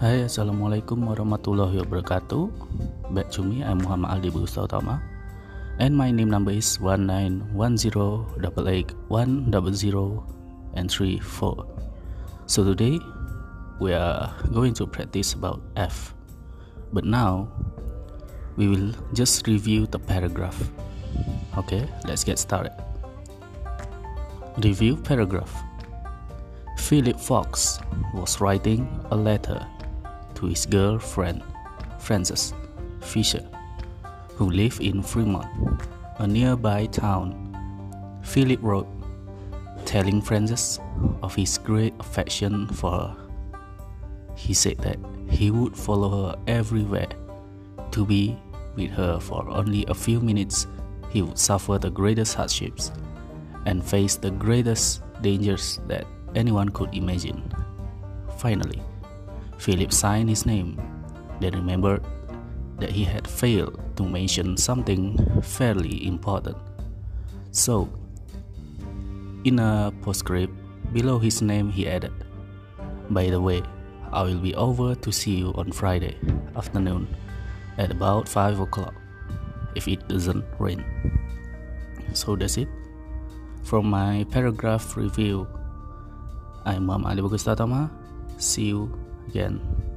Hai Assalamualaikum warahmatullahi wabarakatuh. Back to me I'm Muhammad Aldi Utama. And my name number is 1910888100 and 34 So today we are going to practice about F. But now we will just review the paragraph. Okay let's get started. Review paragraph. Philip Fox was writing a letter to his girlfriend, Frances Fisher, who lived in Fremont, a nearby town. Philip wrote, telling Frances of his great affection for her. He said that he would follow her everywhere. To be with her for only a few minutes, he would suffer the greatest hardships and face the greatest dangers that anyone could imagine. Finally, Philip signed his name, then remembered that he had failed to mention something fairly important. So, in a postscript below his name, he added, By the way, I will be over to see you on Friday afternoon at about 5 o'clock if it doesn't rain. So that's it. From my paragraph review, I'm Mom Ali Bagus Tatama. See you again